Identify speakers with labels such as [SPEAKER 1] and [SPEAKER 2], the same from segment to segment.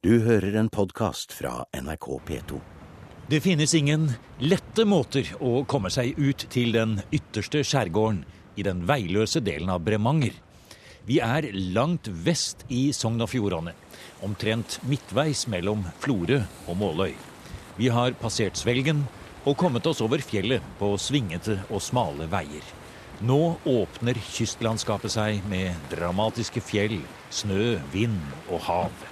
[SPEAKER 1] Du hører en podkast fra NRK P2.
[SPEAKER 2] Det finnes ingen lette måter å komme seg ut til den ytterste skjærgården i den veiløse delen av Bremanger. Vi er langt vest i Sogn og Fjordane, omtrent midtveis mellom Florø og Måløy. Vi har passert Svelgen og kommet oss over fjellet på svingete og smale veier. Nå åpner kystlandskapet seg med dramatiske fjell, snø, vind og hav.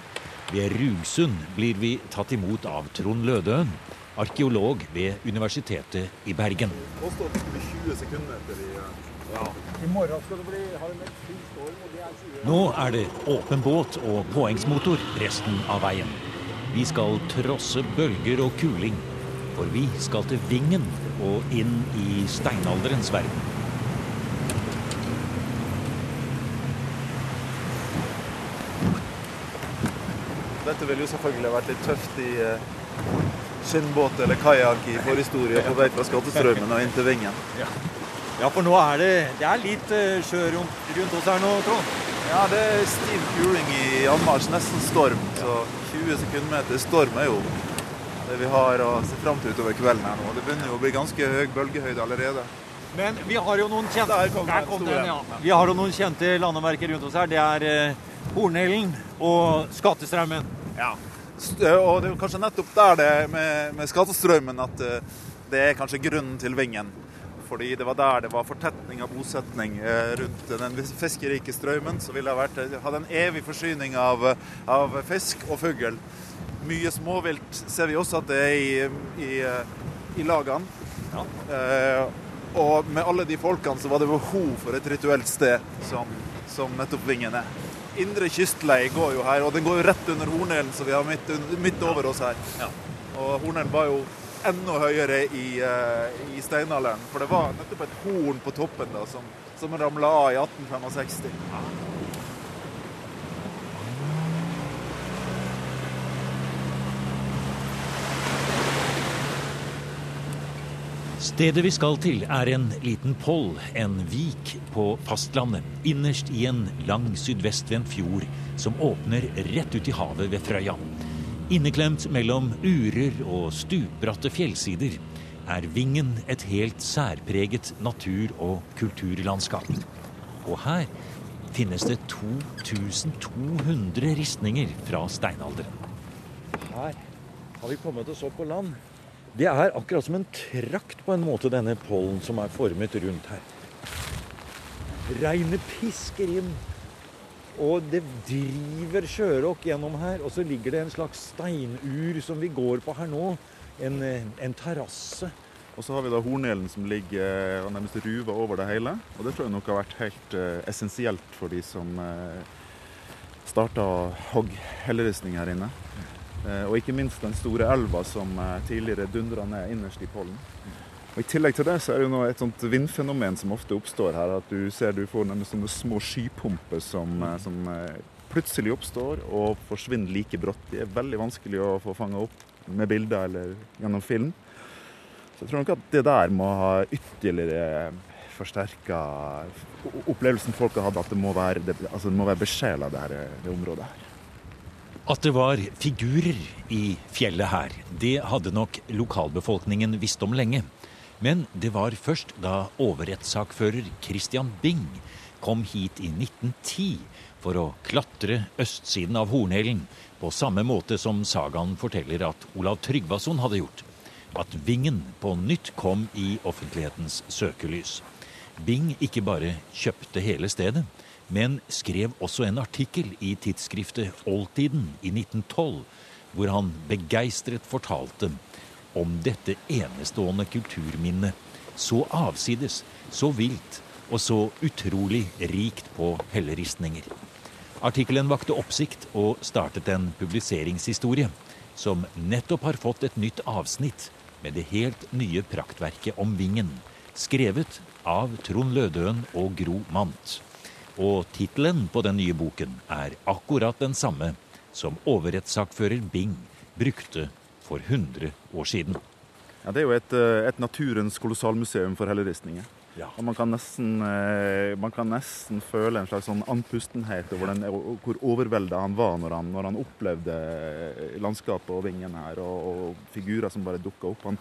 [SPEAKER 2] Ved Rugsund blir vi tatt imot av Trond Lødøen, arkeolog ved Universitetet i Bergen. Nå er det åpen båt og påhengsmotor resten av veien. Vi skal trosse bølger og kuling, for vi skal til Vingen og inn i steinalderens verden.
[SPEAKER 3] Dette ville jo selvfølgelig vært litt tøft i eh, skinnbåt eller kajakk i forhistorie på vei fra Skattestrømmen og inn til Vingen.
[SPEAKER 4] Ja, for nå er det, det er litt uh, sjø rundt, rundt oss her nå, Trond.
[SPEAKER 3] Ja, det er stiv kuling i anmarsj, nesten storm. Så 20 sekundmeter storm er jo det vi har å se fram til utover kvelden her nå. Det begynner jo å bli ganske høy bølgehøyde allerede.
[SPEAKER 4] Men vi har jo noen kjente
[SPEAKER 3] den
[SPEAKER 4] ja. Vi har jo noen kjente landemerker rundt oss her. Det er uh, Hornellen og Skattestraumen.
[SPEAKER 3] Ja. Og det er kanskje nettopp der det med, med Skattestraumen at eh, det er kanskje grunnen til Vingen. Fordi det var der det var fortetning av bosetning eh, rundt den fiskerike strømmen. Så ville det vært, hadde en evig forsyning av, av fisk og fugl. Mye småvilt ser vi også at det er i, i, eh, i lagene. Eh, og med alle de folkene så var det behov for et rituelt sted som, som nettopp Vingen er. Indre kystlei går jo her, og den går jo rett under Hornelen, så vi har midt, midt over oss her. Og Hornelen var jo enda høyere i, uh, i steinalderen, for det var nettopp et horn på toppen da, som, som ramla av i 1865.
[SPEAKER 2] Stedet vi skal til er en liten poll, en vik på fastlandet, innerst i en lang sydvestvendt fjord som åpner rett ut i havet ved Frøya. Inneklemt mellom urer og stupbratte fjellsider er Vingen et helt særpreget natur- og kulturlandskap. Og her finnes det 2200 ristninger fra steinalderen.
[SPEAKER 4] Her har vi kommet oss opp på land. Det er akkurat som en trakt på en måte, denne pollen som er formet rundt her. Regnet pisker inn, og det driver sjøråk gjennom her. Og så ligger det en slags steinur som vi går på her nå. En, eh, en terrasse.
[SPEAKER 3] Og så har vi da Hornelen som ligger og nærmest ruver over det hele. Og det tror jeg nok har vært helt uh, essensielt for de som uh, starta helleristning her inne. Eh, og ikke minst den store elva som eh, tidligere dundra ned innerst i pollen. Og I tillegg til det så er det jo nå et sånt vindfenomen som ofte oppstår her. At du ser du får nemlig sånne små skypumper som, eh, som plutselig oppstår og forsvinner like brått. De er veldig vanskelig å få fanga opp med bilder eller gjennom film. Så jeg tror nok at det der må ha ytterligere forsterka opplevelsen folk har hatt, at det må være, det, altså være besjela, det, det området her.
[SPEAKER 2] At det var figurer i fjellet her, det hadde nok lokalbefolkningen visst om lenge. Men det var først da overrettssakfører Christian Bing kom hit i 1910 for å klatre østsiden av Hornhellen, på samme måte som sagaen forteller at Olav Tryggvason hadde gjort, at Vingen på nytt kom i offentlighetens søkelys. Bing ikke bare kjøpte hele stedet, men skrev også en artikkel i tidsskriftet Oldtiden i 1912, hvor han begeistret fortalte om dette enestående kulturminnet, så avsides, så vilt og så utrolig rikt på helleristninger. Artikkelen vakte oppsikt og startet en publiseringshistorie, som nettopp har fått et nytt avsnitt med det helt nye praktverket om Vingen, skrevet av Trond Lødøen og Gro Mant. Og tittelen på den nye boken er akkurat den samme som overrettssakfører Bing brukte for 100 år siden.
[SPEAKER 3] Ja, det er jo et, eh, et naturens kolossalmuseum for helleristninger.
[SPEAKER 2] Ja.
[SPEAKER 3] Og man kan, nesten, eh, man kan nesten føle en slags sånn andpustenhet over den, hvor overvelda han var når han, når han opplevde eh, landskapet og vingen her, og, og figurer som bare dukka opp. Han,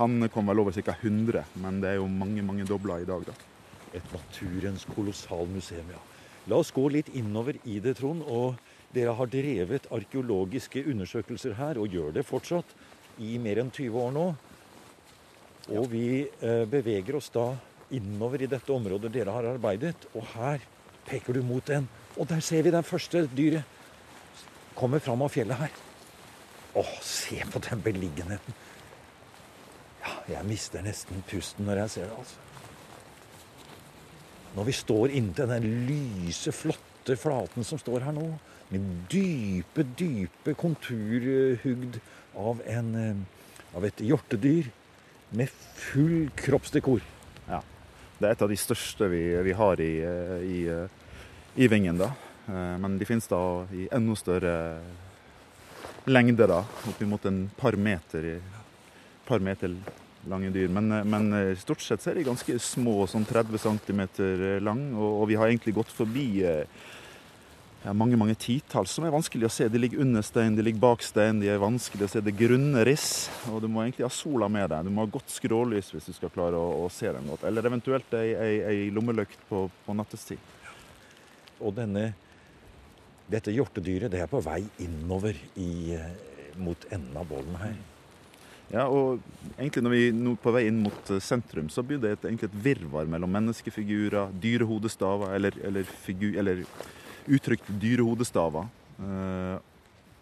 [SPEAKER 3] han kom vel over ca. 100, men det er jo mange mange dobla i dag. da.
[SPEAKER 2] Et naturens kolossalmuseum, ja. La oss gå litt innover i det, Trond. Og dere har drevet arkeologiske undersøkelser her, og gjør det fortsatt, i mer enn 20 år nå. Og vi eh, beveger oss da innover i dette området dere har arbeidet. Og her peker du mot en. Og der ser vi det første dyret. Kommer fram av fjellet her. Å, se på den beliggenheten. Ja, jeg mister nesten pusten når jeg ser det, altså. Når vi står inntil den lyse, flotte flaten som står her nå, med dype, dype konturhugd av, en, eh, av et hjortedyr med full kroppsdekor.
[SPEAKER 3] Ja. Det er et av de største vi, vi har i, eh, i, eh, i Vingen, da. Men de finnes da i enda større lengde, da. Oppimot en par meter, par meter lange dyr. Men, eh, men eh, stort sett så er de ganske små, sånn 30 cm lang. Og, og vi har egentlig gått forbi eh, ja, mange mange titalls som er vanskelig å se. De ligger under stein, de ligger bak stein, de er vanskelig å se. Det er grunne riss. Og du må egentlig ha sola med deg. Du må ha godt skrålys hvis du skal klare å, å se dem godt. Eller eventuelt ei, ei, ei lommelykt på, på nattestid.
[SPEAKER 2] Og denne, dette hjortedyret det er på vei innover i, eh, mot enden av bollen her.
[SPEAKER 3] Ja, og egentlig når vi er nå på vei inn mot eh, sentrum, så blir det et, egentlig et virvar mellom menneskefigurer, dyrehodestaver, eller, eller, figur, eller uttrykte dyrehodestaver. øh,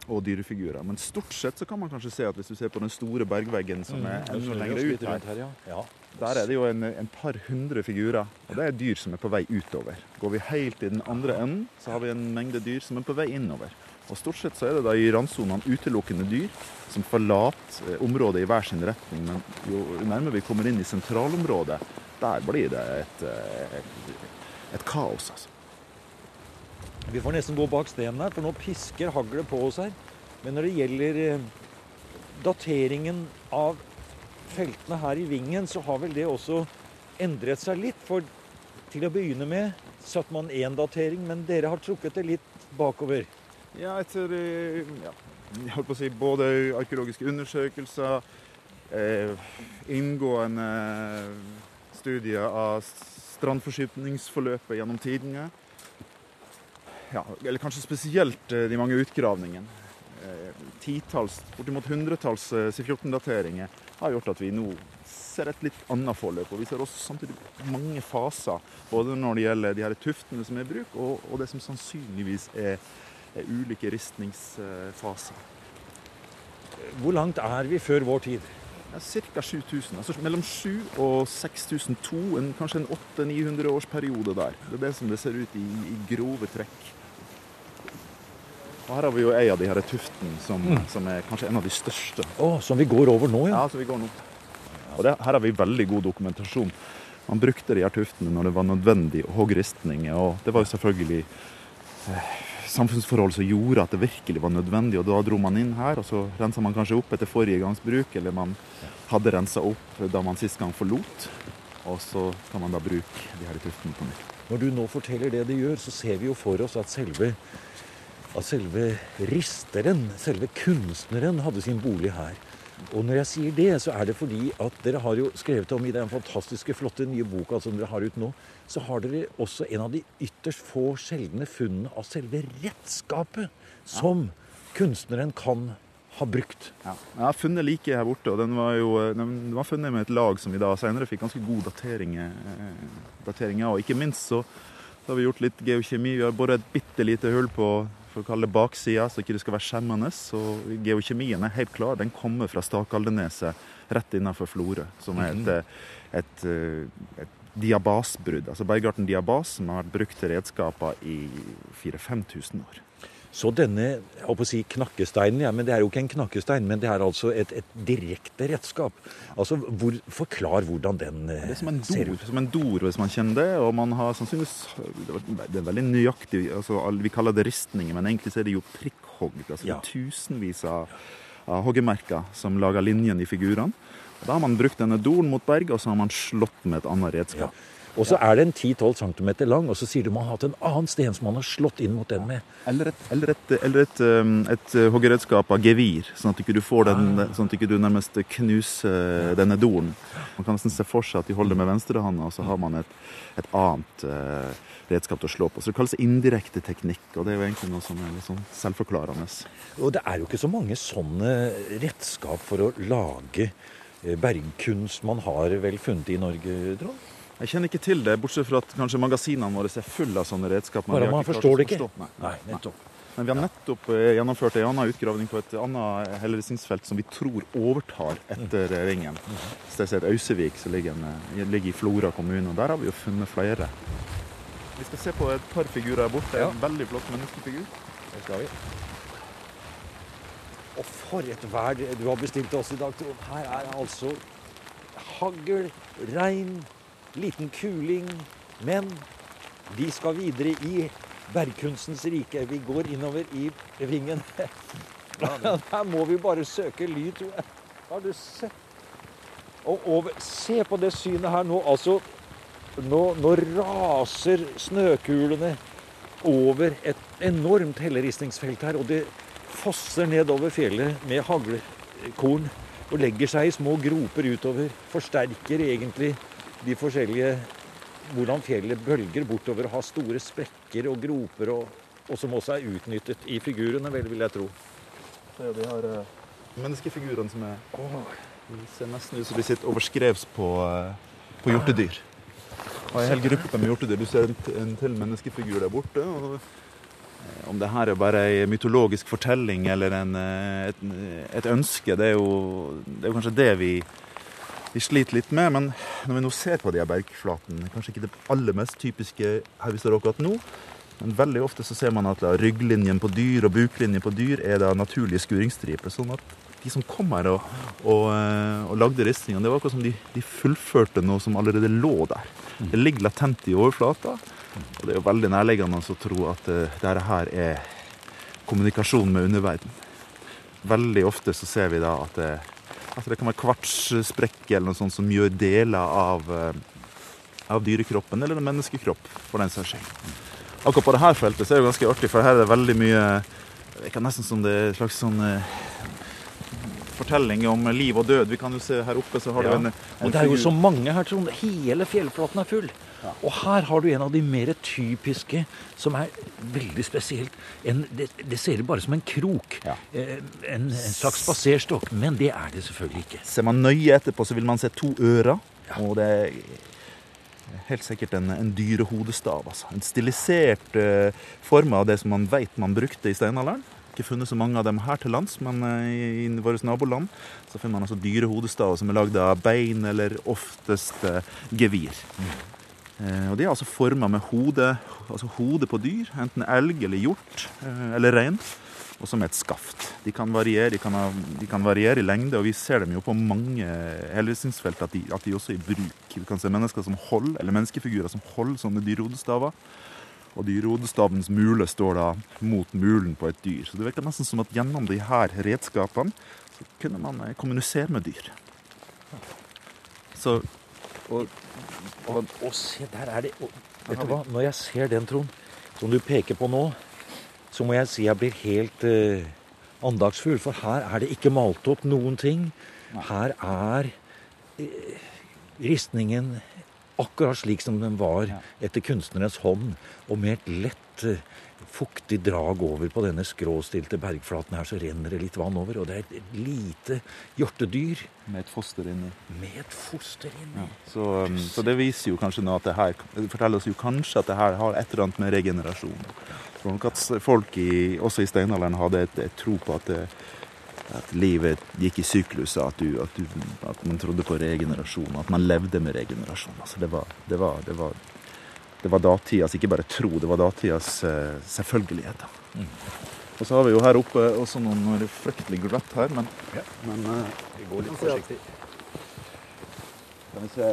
[SPEAKER 3] og dyrefigurer. Men stort sett så kan man kanskje se at hvis du ser på den store bergveggen som er
[SPEAKER 2] Mm,
[SPEAKER 3] enda
[SPEAKER 2] så
[SPEAKER 3] lenger ut her, der er det jo en, en par hundre figurer. Og det er dyr som er på vei utover. Går vi helt i den andre enden, så har vi en mengde dyr som er på vei innover. Og stort sett så er det da i randsonene utelukkende dyr som forlater eh, området i hver sin retning. Men jo nærmere vi kommer inn i sentralområdet, der blir det et, eh, et, et kaos, altså.
[SPEAKER 2] Vi får nesten gå bak stenen her, for nå pisker haglet på oss her. Men når det gjelder eh, dateringen av feltene her i Vingen, så har vel det også endret seg litt. For til å begynne med satte man én datering, men dere har trukket det litt bakover.
[SPEAKER 3] Ja, etter eh, ja, jeg holdt på å si både arkeologiske undersøkelser, eh, inngående studier av strandforskypningsforløpet gjennom tidene. Ja, eller kanskje spesielt eh, de mange utgravningene. Eh, titalls, bortimot hundretalls eh, C14-dateringer har gjort at vi nå ser et litt annet forløp. Og vi ser også samtidig mange faser, både når det gjelder de her tuftene som er i bruk, og, og det som sannsynligvis er ulike ristningsfaser.
[SPEAKER 2] Hvor langt er vi før vår tid?
[SPEAKER 3] Ja, Ca. 7000. Altså mellom 7000 og 6002. En, kanskje en 800-900 års periode der. Det er det som det ser ut i, i grove trekk. Og her har vi jo ei av de her tuftene som, som er kanskje en av de største.
[SPEAKER 2] Oh, som vi går over nå, ja.
[SPEAKER 3] Ja, som vi går nå. Og det, her har vi veldig god dokumentasjon. Man brukte de her tuftene når det var nødvendig å hogge ristninger, og det var jo selvfølgelig eh, samfunnsforhold som gjorde at det virkelig var nødvendig, og da dro man inn her, og så rensa man kanskje opp etter forrige gangs bruk, eller man hadde rensa opp da man sist gang forlot, og så kan man da bruke de her tuftene på nytt.
[SPEAKER 2] Når du nå forteller det de gjør, så ser vi jo for oss at selve, at selve risteren, selve kunstneren, hadde sin bolig her. Og når jeg sier det, så er det fordi at dere har jo skrevet om i den fantastiske, flotte nye boka som dere har ut nå, så har dere også en av de ytterst få sjeldne funnene av selve redskapet som kunstneren kan ha brukt.
[SPEAKER 3] Ja. Jeg har funnet like her borte, og den var jo den var funnet med et lag som vi da senere fikk ganske god datering, eh, datering av. Og ikke minst så, så har vi gjort litt geokjemi. Vi har boret et bitte lite hull på for å kalle det baksida, så ikke det skal være skjemmende. Så geokjemien er helt klar. Den kommer fra Stakaldeneset rett innenfor Florø, som er et, et, et diabasbrudd. Altså bergarten diabas, som har vært brukt til redskaper i 4000-5000 år.
[SPEAKER 2] Så denne jeg håper på å si knakkesteinen, ja, men det er jo ikke en knakkestein, men det er altså et, et direkte redskap. Altså, hvor, Forklar hvordan den eh,
[SPEAKER 3] Det er som en
[SPEAKER 2] ser
[SPEAKER 3] dor,
[SPEAKER 2] ut.
[SPEAKER 3] som en dor hvis man kjenner det. Og man har sannsynligvis Det er veldig nøyaktig altså, Vi kaller det ristninger, men egentlig så er det jo prikkhogd. Altså
[SPEAKER 2] Ja.
[SPEAKER 3] tusenvis av, av hoggemerker som lager linjen i figurene. Da har man brukt denne doren mot berg, og så har man slått med et annet redskap.
[SPEAKER 2] Og så er den 10-12 cm lang, og så sier du man har hatt en annen sten som man har slått inn mot den med.
[SPEAKER 3] Eller et, eller et, eller et, um, et uh, hoggeredskap av gevir, sånn at du får den, sånn at ikke du nærmest knuser denne doren. Man kan nesten se for seg at de holder med venstrehånda, og så har man et, et annet uh, redskap til å slå på. Så det kalles indirekte teknikk, og det er jo egentlig noe som er litt sånn selvforklarende.
[SPEAKER 2] Og det er jo ikke så mange sånne redskap for å lage eh, bergkunst man har vel funnet i Norge, Trond?
[SPEAKER 3] Jeg kjenner ikke til det, bortsett fra at kanskje magasinene våre er fulle av sånne redskap. men
[SPEAKER 2] Bare man forstår det ikke.
[SPEAKER 3] forstå. Nei.
[SPEAKER 2] Nei, nettopp.
[SPEAKER 3] Men vi har nettopp eh, gjennomført en annen utgravning på et annet helleristningsfelt som vi tror overtar etter eh, ringen. Stedet heter Ausevik, som ligger, en- ligger i Flora kommune. og Der har vi jo funnet flere. Vi skal se på et par figurer her borte. En veldig flott menneskefigur.
[SPEAKER 2] Det skal vi. Og for et vær du har bestilt til oss i dag, Trond. Her er altså hagl, regn, liten kuling. Men vi skal videre i bergkunstens rike. Vi går innover i vingen. Her må vi bare søke ly, tror jeg. Har du sett? Og over, se på det synet her nå. Altså, nå, nå raser snøkulene over et enormt helleristningsfelt her, og det fosser nedover fjellet med haglekorn og legger seg i små groper utover. Forsterker egentlig de forskjellige hvordan fjellet bølger bortover og har store sprekker og groper, og, og som også er utnyttet i figurene, vel, vil jeg tro.
[SPEAKER 3] Se, de har eh, menneskefigurene som er De ser nesten ut som de sitter overskrevs på, eh, på hjortedyr. Og en hel gruppe med hjortedyr. Du ser en, en til menneskefigur der borte. Og eh, om det her er bare ei mytologisk fortelling eller en, et, et ønske, det er, jo, det er jo kanskje det vi, vi sliter litt med. Men når vi nå ser på de her bergflatene, kanskje ikke det aller mest typiske her vi står akkurat nå, men veldig ofte så ser man at rygglinjen på dyr og buklinjen på dyr er da naturlige skuringsstriper. Sånn at de som kom her og, og, eh, og lagde ristningene, det var akkurat som de, de fullførte noe som allerede lå der. Det ligger latent i overflata. Og det er jo veldig nærliggende å tro at uh, dette her er kommunikasjon med underverden. Veldig ofte så ser vi da at det, at det kan være kvartssprekker eller noe sånt som gjør deler av, eh, av dyrekroppen, eller en menneskekropp, for den saks skyld. Akkurat på dette feltet så er det ganske artig, for her er det veldig mye Det virker nesten som det er en slags sånn eh, fortelling om liv og død. Vi kan jo se her oppe, så har
[SPEAKER 2] Ja.
[SPEAKER 3] du en, en
[SPEAKER 2] Og det er jo så mange her, Trond. Hele fjellflaten er full. Og her har du en av de mer typiske, som er veldig spesielt. En, det, det ser ut bare som en krok.
[SPEAKER 3] Ja.
[SPEAKER 2] Eh, En, en slags spaserstokk. Men det er det selvfølgelig ikke.
[SPEAKER 3] Ser man nøye etterpå, så vil man se to ører. Og det er helt sikkert en, en dyrehodestav. Altså. En stilisert uh, form av det som man vet man brukte i steinalderen. Ikke funnet så mange av dem her til lands, men eh, i, i våre naboland så finner man altså dyrehodestaver som er lagd av bein eller oftest gevir. Eh, og De er altså forma med hodet altså hode på dyr, enten elg eller hjort eh, eller rein, og som et skaft. De kan, variere, de, kan ha, de kan variere i lengde, og vi ser dem jo på mange helleristningsfelt at, de, at de også er i bruk. Vi kan se mennesker som holder, eller menneskefigurer som holder sånne dyrehodestaver. Og dyrehodestavens mule står da mot mulen på et dyr. Så det virker nesten som at gjennom de her redskapene så kunne man eh, kommunisere med dyr. Så og,
[SPEAKER 2] Og, og se, der er det og, Vet du hva, når jeg ser den, Trond, som du peker på nå, så må jeg si jeg blir helt eh, andagsfull. For her er det ikke malt opp noen ting. Her er eh, ristningen akkurat slik som den var etter kunstnerens hånd, og med et lett eh, fuktig drag over på denne skråstilte bergflaten her, så renner det litt vann over. Og det er et lite hjortedyr
[SPEAKER 3] med et foster inni.
[SPEAKER 2] med et foster inni.
[SPEAKER 3] Så, um, så det viser jo kanskje nå at det her Det forteller oss jo kanskje at det her har et eller annet med regenerasjon. Nok at folk i, også i steinalderen hadde et, et tro på at, det, at livet gikk i sykluser, at, du, at, du, at man trodde på regenerasjon, at man levde med regenerasjon. Altså det var, det var, det var, det var datidas ikke bare tro, det var datidas uh, selvfølgeligheter. Og så har vi jo her oppe også noen, noen fryktelig glatt her, men, men uh,
[SPEAKER 2] Vi går litt
[SPEAKER 3] Kan se at-
[SPEAKER 2] forsiktig.
[SPEAKER 3] kan vi se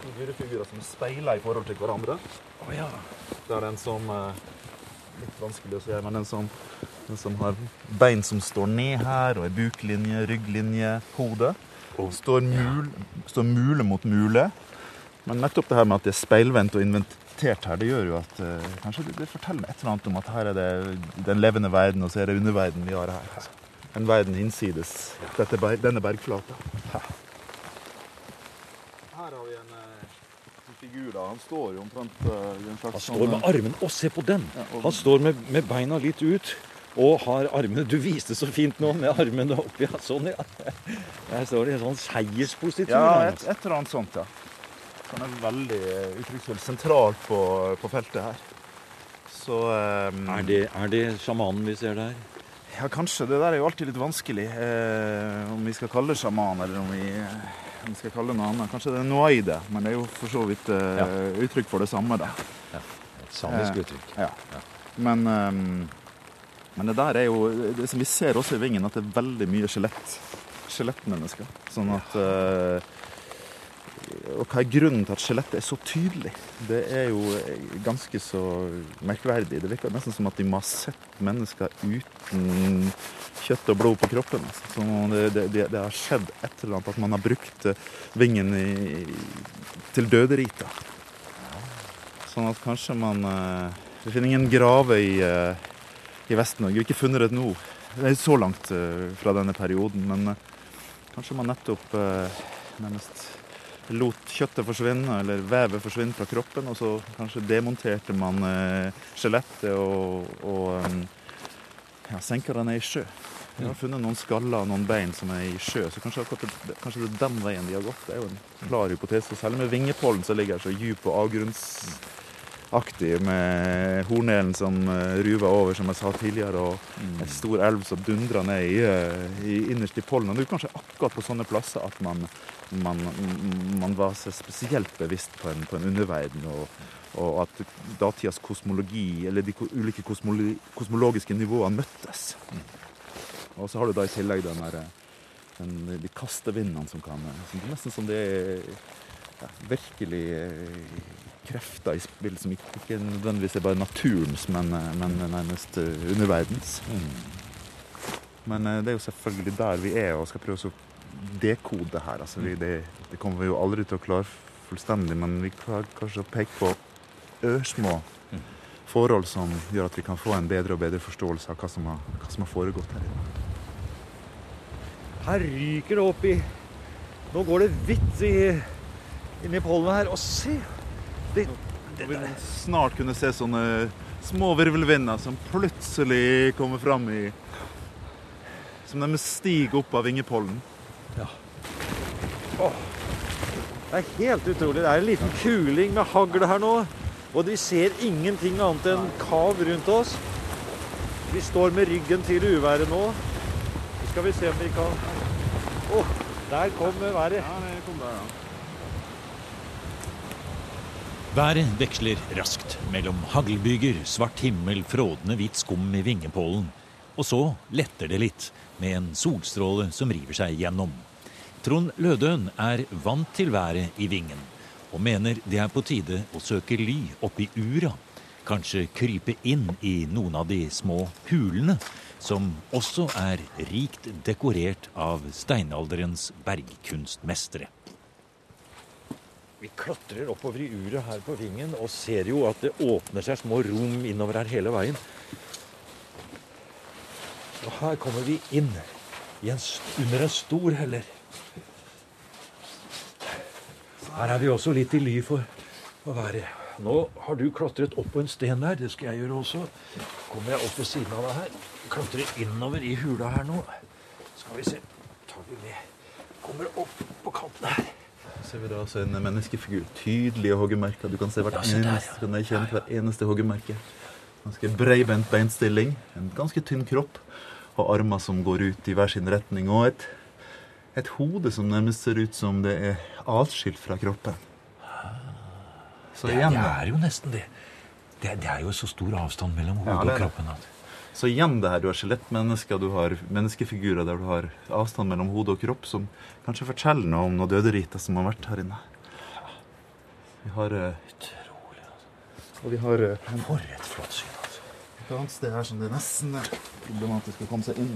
[SPEAKER 3] Noen dyrefigurer som speiler i forhold til hverandre.
[SPEAKER 2] Oh, ja.
[SPEAKER 3] er den som, eh, litt vanskelig å se, men den som, den som har bein som står ned her, og er buklinje, rygglinje, hode, står, mul, står mule mot mule. Men nettopp det her med at det er speilvendt og inventert her, det gjør jo at uh, kanskje det, det, forteller et eller annet om at her er det den levende verden, og så er det underverden vi har her. En verden hinsides dette, denne bergflata. Her har vi en figur. da. Han står jo omtrent uh, i en slags
[SPEAKER 2] Han står med armen Og se på den! Han står med, med, beina litt ut og har armene Du viste så fint nå med armene oppi. Ja, sånn, ja. Der står det i en sånn seierspositur.
[SPEAKER 3] Ja, et, et, eller annet sånt, ja. Han er veldig uttrykksfull sentralt på, på, feltet her. Så um,
[SPEAKER 2] er, det, er det sjamanen vi ser der?
[SPEAKER 3] Ja, kanskje. Det der er jo alltid litt vanskelig. Eh, om vi skal kalle det sjaman, eller om vi vi skal kalle det noe annet. Kanskje det er noaide, men det er jo for så vidt uh, ja. uttrykk for det samme. da. Ja,
[SPEAKER 2] Et samisk uh, uttrykk.
[SPEAKER 3] Ja. ja. Men, um, men, det der er jo det som vi ser også i Vingen, at det er veldig mye skjelett. Skjelettmennesker. Sånn at uh, og hva er grunnen til at skjelettet er så tydelig? Det er jo ganske så merkverdig. Det virker nesten som at de må ha sett mennesker uten kjøtt og blod på kroppen. Altså. Det, det, det, har skjedd et eller annet, at man har brukt eh, vingen i, til døderita. Sånn at kanskje man eh, Det finner ingen grave i, eh, i Vest-Norge. Ikke funnet det nå. Så langt fra denne perioden, men kanskje man nettopp nærmest lot kjøttet forsvinne, eller vevet forsvinne fra kroppen, og så kanskje demonterte man skjelettet og, og ja, senka det ned i sjø. Vi har funnet noen skaller og noen bein som er i sjø, så kanskje, det, kanskje det er den veien de har gått. Det er jo en klar hypotese. Selv med vingepollen som ligger her så dyp og avgrunnsaktig, med hornelen som eh, ruver over, som jeg sa tidligere, og mm. en stor elv som dundrer ned i, eh, i, innerst i pollen. Og det er kanskje akkurat på sånne plasser at man, man, man var seg spesielt bevisst på en, på en underverden. og og at datidas kosmologi, eller de ulike kosmologiske nivåene møttes. Og så har du da i tillegg den der, den, de kastevindene som kan som Nesten som det er ja, virkelig eh, krefter i spill som ikke, nødvendigvis er bare naturens, men, eh, men nærmest eh, underverdens. Mm. Men det er jo selvfølgelig der vi er og skal prøve å dekode det her. Altså, vi, det, det, kommer vi jo aldri til å klare fullstendig, men vi klarer kanskje å peke på ørsmå forhold som gjør at vi kan få en bedre og bedre forståelse av hva som har, hva som har foregått her.
[SPEAKER 2] Her ryker det opp i Nå går det hvitt inni pollenet her. Og se!
[SPEAKER 3] Det, det, vi vil snart kunne se sånne små virvelvinder som plutselig kommer fram i Som de stiger opp av vingepollen. Ja.
[SPEAKER 2] Åh, det er helt utrolig. Det er en liten kuling med hagl her nå. Og vi ser ingenting annet enn kav rundt oss. Vi står med ryggen til uværet nå. Så skal vi se om vi kan oh, der kom været.
[SPEAKER 3] Ja, det kom der, ja.
[SPEAKER 5] Været veksler raskt mellom haglbyger, svart himmel, frådende hvitt skum i vingepålen. Og så letter det litt, med en solstråle som river seg gjennom. Trond Lødøen er vant til været i Vingen, og mener det er på tide å søke ly oppi ura. Kanskje krype inn i noen av de små hulene som også er rikt dekorert av steinalderens bergkunstmestere.
[SPEAKER 2] Vi klatrer oppover i uret her på Vingen og ser jo at det åpner seg små rom innover her hele veien. Og her kommer vi inn en, under en stor heller. Her er vi også litt i ly for å være. Nå har du klatret opp på en sten der. Det skal jeg gjøre også. kommer jeg opp ved siden av deg her. Klatrer innover i hula her nå. Skal vi se. Tar vi med. Kommer opp på kanten her.
[SPEAKER 3] Ser vi da altså en menneskefigur. Tydelige hoggemerker. Du kan se hvert eneste, kan kjenne hvert eneste hoggemerke. Ganske breibent beinstilling. En ganske tynn kropp. Og armer som går ut i hver sin retning. Og et, et hode som nærmest ser ut som det er atskilt fra kroppen.
[SPEAKER 5] Så igjen, det er jo nesten det. det. det. er jo så stor avstand mellom hodet ja, og kroppen. At...
[SPEAKER 3] Så igjen det her, du har skjelettmennesker, du har menneskefigurer der du har avstand mellom hode og kropp, som kanskje forteller noe om noe døderiter som har vært her inne. Vi har
[SPEAKER 5] Utrolig, altså.
[SPEAKER 3] Og vi har
[SPEAKER 5] en For et flott syn, altså.
[SPEAKER 3] et annet sted her som det nesten er problematisk å komme seg inn.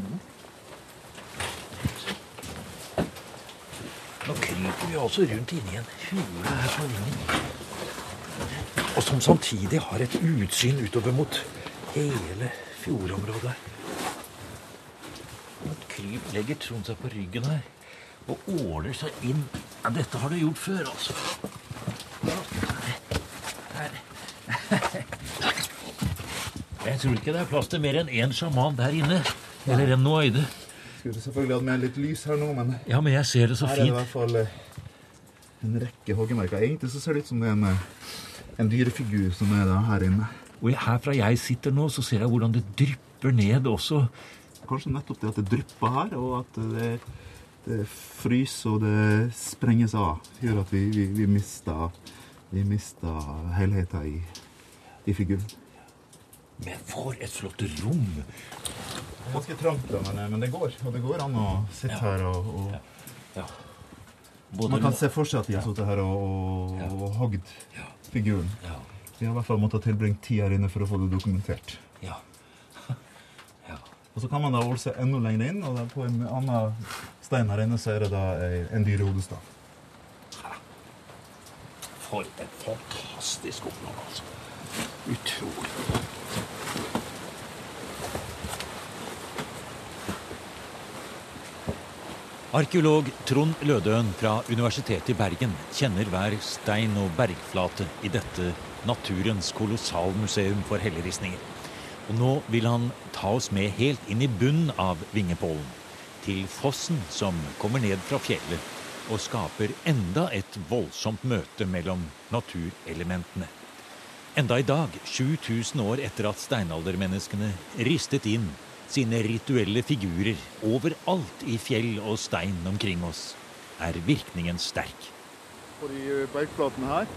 [SPEAKER 2] Nå kryper vi altså rundt inni en hule her på vingen. Og som samtidig har et utsyn utover mot hele fjordområdet. Et kryp, legger Trond seg på ryggen her og åler seg inn. Ja, dette har du gjort før, altså. Her. Jeg tror ikke det er plass til mer enn én sjaman der inne. Eller en noaide.
[SPEAKER 3] Skulle selvfølgelig hatt med litt lys her nå, men
[SPEAKER 2] Ja, men jeg ser det så
[SPEAKER 3] her er det i hvert fall eh, en rekke hoggemerker. Egentlig så ser det ut som det er en, eh, en dyrefigur som er der her inne.
[SPEAKER 2] Og herfra jeg sitter nå, så ser jeg hvordan det drypper ned også.
[SPEAKER 3] Kanskje nettopp det at det drypper her, og at det, det fryser og det sprenges av, gjør at vi, vi, vi mister, vi mister helheten i, i figuren.
[SPEAKER 2] Men for et flott rom!
[SPEAKER 3] Ganske trangt, da, men, men det går. Og det går an å sitte her og, og
[SPEAKER 2] Ja. Både
[SPEAKER 3] Man kan se for seg at de har sittet her og, og,
[SPEAKER 2] Ja.
[SPEAKER 3] og hogd
[SPEAKER 2] Ja.
[SPEAKER 3] figuren. De har i hvert fall måttet tilbringe tid her inne for å få det dokumentert.
[SPEAKER 2] Ja. ja.
[SPEAKER 3] Og så kan man da seg enda lenger inn, og på en annen stein her inne så er det da en dyrehodestav.
[SPEAKER 2] For et fantastisk opplag, altså. Utrolig.
[SPEAKER 5] Arkeolog Trond Lødøen fra Universitetet i Bergen kjenner hver stein og bergflate i dette naturens kolossalmuseum for helleristninger. Og nå vil han ta oss med helt inn i bunnen av Vingepålen. Til fossen som kommer ned fra fjellet og skaper enda et voldsomt møte mellom naturelementene. Enda i dag, 7000 år etter at steinaldermenneskene ristet inn sine rituelle figurer overalt i fjell og stein omkring oss, er virkningen sterk.
[SPEAKER 3] På de bergplatene her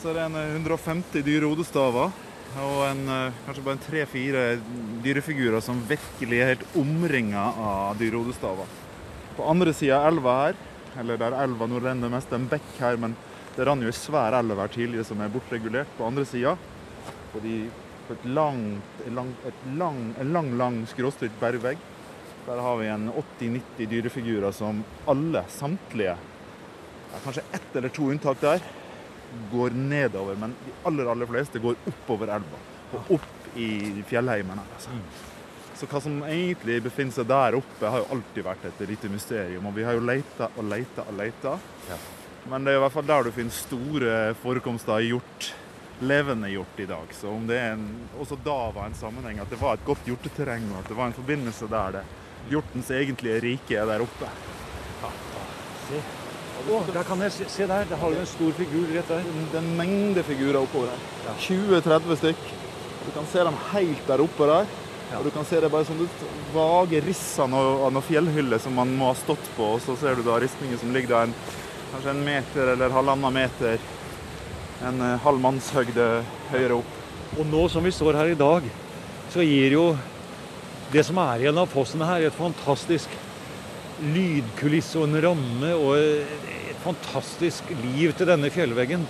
[SPEAKER 3] så er det en eh, 150 dyrehodestaver og en, eh, kanskje bare tre-fire dyrefigurer som virkelig er helt omringa av dyre dyrehodestaver. På andre sida av elva her, eller der elva nå renner mest en bekk her, men det rant jo ei svær elv her tidligere som er bortregulert på andre sida. På, på et langt, et lang, et lang, en lang, lang skråstrykt bergvegg. Der har vi en 80-90 dyrefigurer som alle, samtlige, ja, kanskje ett eller to unntak der, går nedover. Men de aller, aller fleste går oppover elva og opp i fjellheimen. Altså. Så hva som egentlig befinner seg der oppe, har jo alltid vært et lite mysterium. Og vi har jo leita og leita og leita. Men det er i hvert fall der du finner store forekomster av hjort. Levende hjort i dag. Så om det er en, også da var en sammenheng, at det var et godt hjorteterreng, og at det var en forbindelse der det hjortens egentlige rike er der oppe.
[SPEAKER 2] Å, der kan jeg se, se der. Der har du en stor figur rett der.
[SPEAKER 3] Det er en mengde figurer oppover her. 20-30 stykk. Du kan se dem helt der oppe der. Og du kan se det bare sånn ut vage riss av noe, av noe fjellhylle som man må ha stått på. Og så ser du da ristninger som ligger der en, kanskje en meter eller halvannen meter. En eh, halv mannshøgde høyere opp.
[SPEAKER 2] Og nå som vi står her i dag, så gir jo det som er igjen av fossene her, et fantastisk lydkulisse og en ramme og et fantastisk liv til denne fjellveggen.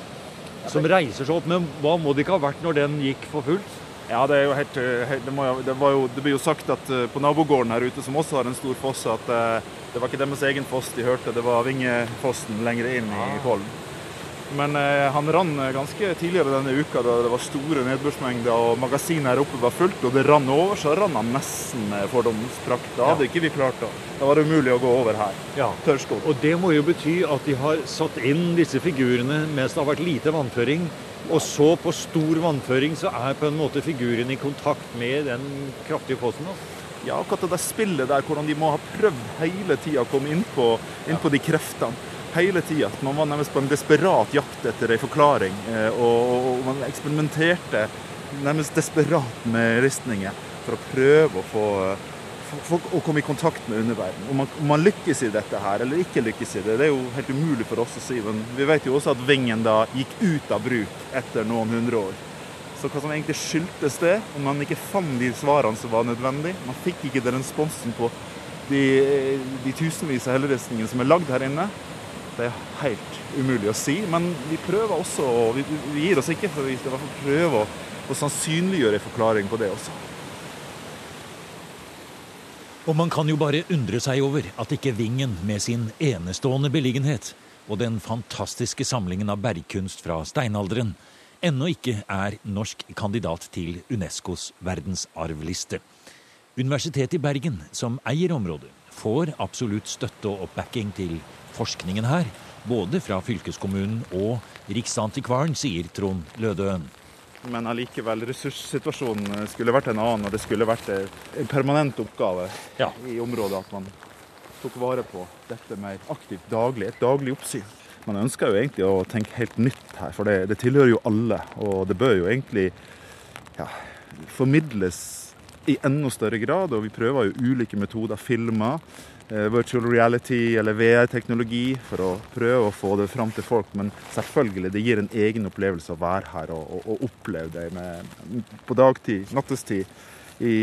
[SPEAKER 2] Som reiser seg opp. Men hva må det ikke ha vært når den gikk for fullt?
[SPEAKER 3] Ja, det er jo helt, eh, helt det, må, jo- det, var jo, det blir jo sagt at eh, på nabogården her ute, som også har en stor foss, at eh, det var ikke deres egen foss de hørte, det var Vingefossen lenger inn i Kollen. Men eh, han rann eh, ganske tidligere denne uka da det var store nedbørsmengder og magasinet her oppe var fullt, og det rant over, så rant han nesten med fordomsprakt. Da hadde ikke vi klart det. Da var det umulig å gå over her.
[SPEAKER 2] Ja.
[SPEAKER 3] Tørrskodd.
[SPEAKER 2] Og det må jo bety at de har satt inn disse figurene mens det har vært lite vannføring. Og så på stor vannføring så er på en måte figuren i kontakt med den kraftige fossen.
[SPEAKER 3] Ja, akkurat det der spillet der, hvordan de må ha prøvd hele tida å komme inn på, inn på de kreftene. Hele tida. Man var nærmest på en desperat jakt etter en forklaring. eh, Og, man eksperimenterte nærmest desperat med ristninger for å prøve å få for å komme i kontakt med underverdenen. Om om man lykkes i dette her eller ikke lykkes i det, det er jo helt umulig for oss å si. Men vi vet jo også at Vingen da gikk ut av bruk etter noen hundre år. Så hva som egentlig skyldtes det, om man ikke fant de svarene som var nødvendig Man fikk ikke den responsen på de, de tusenvis av helleristningene som er lagd her inne. Det er helt umulig å si, men vi prøver også, og vi, vi gir oss ikke, for vi skal i hvert fall prøve å å sannsynliggjøre en forklaring på det også.
[SPEAKER 2] Og man kan jo bare undre seg over at ikke Vingen med sin enestående beliggenhet og den fantastiske samlingen av bergkunst fra steinalderen ennå ikke er norsk kandidat til Unescos verdensarvliste. Universitetet i Bergen, som eier området, får absolutt støtte og oppbacking til forskningen her. Både fra fylkeskommunen og Riksantikvaren, sier Trond Lødøen.
[SPEAKER 3] Men allikevel, ressurssituasjonen skulle vært en annen, og det skulle vært en permanent oppgave
[SPEAKER 2] Ja.
[SPEAKER 3] i området at man tok vare på dette mer aktivt daglig, et daglig oppsyn. Man ønsker jo egentlig å tenke helt nytt her, for det, det tilhører jo alle. Og det bør jo egentlig ja, formidles i enda større grad, og vi prøver jo ulike metoder, filmer, virtual reality eller VR-teknologi, for å prøve å få det fram til folk. Men selvfølgelig, det gir en egen opplevelse å være her og, og, og oppleve det med, på dagtid, nattestid, i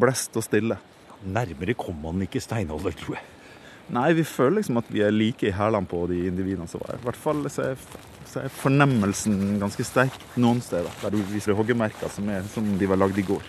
[SPEAKER 3] blest og stille.
[SPEAKER 6] Nærmere kommer man ikke steinalder, tror jeg.
[SPEAKER 3] Nei, vi føler liksom at vi er like i hælene på de individene som var her. I hvert fall så er, så er fornemmelsen ganske sterk noen steder, der du viser hoggemerker som er som de var lagd i går.